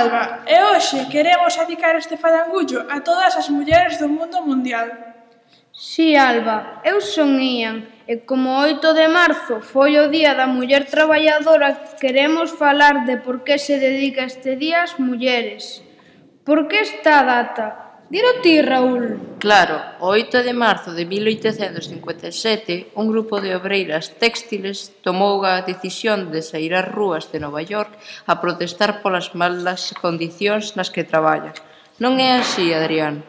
Alba e hoxe queremos adicar este falangullo a todas as mulleres do mundo mundial. Si, Alba, eu son Ian e como 8 de marzo foi o Día da Muller Traballadora queremos falar de por que se dedica este día ás mulleres. Por que esta data? Diro ti, Raúl. Claro, o 8 de marzo de 1857, un grupo de obreiras textiles tomou a decisión de sair ás rúas de Nova York a protestar polas malas condicións nas que traballan. Non é así, Adrián?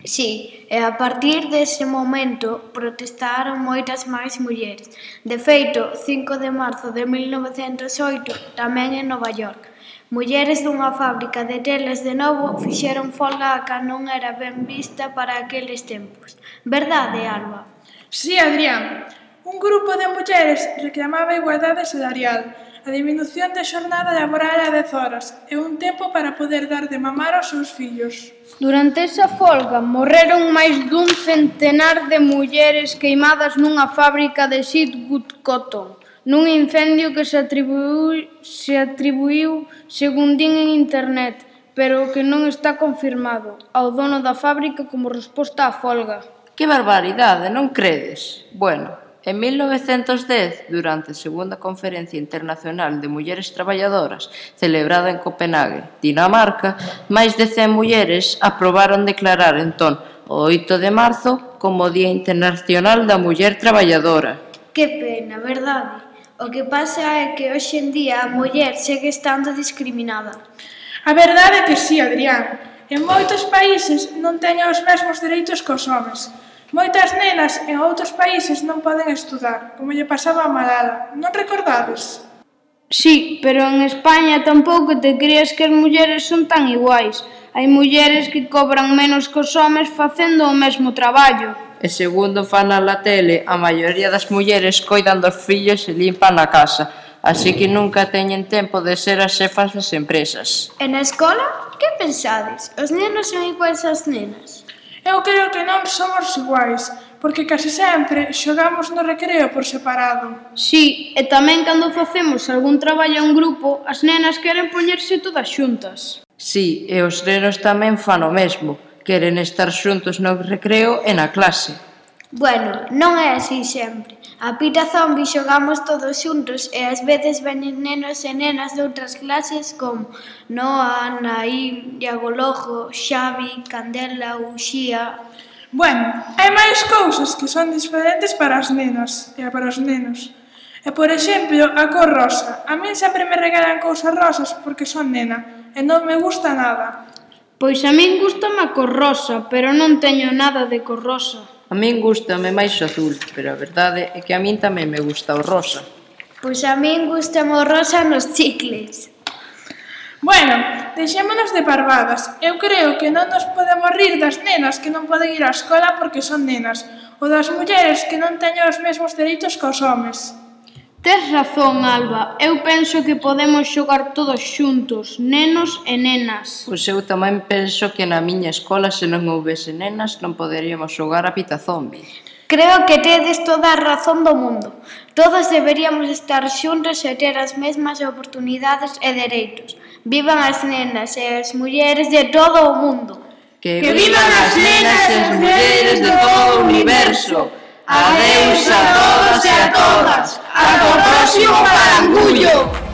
Sí, e a partir dese momento protestaron moitas máis mulleres. De feito, 5 de marzo de 1908, tamén en Nova York, Mulleres dunha fábrica de telas de novo fixeron folga a ca non era ben vista para aqueles tempos. Verdade, Alba? Si, sí, Adrián. Un grupo de mulleres reclamaba a igualdade salarial, a diminución da xornada laboral a 10 horas e un tempo para poder dar de mamar aos seus fillos. Durante esa folga morreron máis dun centenar de mulleres queimadas nunha fábrica de Sidgut Cotton nun incendio que se atribuiu, se atribuiu, según din en internet, pero que non está confirmado, ao dono da fábrica como resposta á folga. Que barbaridade, non credes? Bueno, En 1910, durante a Segunda Conferencia Internacional de Mulleres Traballadoras, celebrada en Copenhague, Dinamarca, máis de 100 mulleres aprobaron declarar entón o 8 de marzo como Día Internacional da Muller Traballadora. Que pena, verdade? O que pasa é que hoxe en día a muller segue estando discriminada. A verdade é que sí, Adrián. En moitos países non teñen os mesmos dereitos que os homens. Moitas nenas en outros países non poden estudar, como lle pasaba a Malala. Non recordades? Sí, pero en España tampouco te creas que as mulleres son tan iguais. Hai mulleres que cobran menos que os homes facendo o mesmo traballo. E segundo fan na tele, a maioría das mulleres coidan dos fillos e limpan a casa, así que nunca teñen tempo de ser as xefas das empresas. E na escola, que pensades? Os nenos son iguais ás nenas? Eu creo que non somos iguais, porque case sempre xogamos no recreo por separado. Sí, e tamén cando facemos algún traballo en grupo, as nenas queren poñerse todas xuntas. Sí, e os nenos tamén fan o mesmo, queren estar xuntos no recreo e na clase. Bueno, non é así sempre. A pita zombi xogamos todos xuntos e ás veces veñen nenos e nenas de outras clases como Noa, Naí, Iago Lojo, Xavi, Candela, Uxía... Bueno, hai máis cousas que son diferentes para as nenas e para os nenos. E, por exemplo, a cor rosa. A min sempre me regalan cousas rosas porque son nena e non me gusta nada. Pois a min gustame a cor rosa, pero non teño nada de cor rosa. A min gustame máis o azul, pero a verdade é que a min tamén me gusta o rosa. Pois a min gustame o rosa nos chicles. Bueno, deixémonos de parvadas. Eu creo que non nos podemos rir das nenas que non poden ir á escola porque son nenas, ou das mulleres que non teñen os mesmos dereitos que os homes. Tes razón, Alba. Eu penso que podemos xogar todos xuntos, nenos e nenas. Pois eu tamén penso que na miña escola se non houvese nenas non poderíamos xogar a pita zombi. Creo que tedes toda a razón do mundo. Todos deberíamos estar xuntos e ter as mesmas oportunidades e dereitos. Vivan as nenas e as mulleres de todo o mundo. Que, que vivan as nenas e as mulleres de todo o universo. Adeus a todos e a todas. a Horacio Farangullo.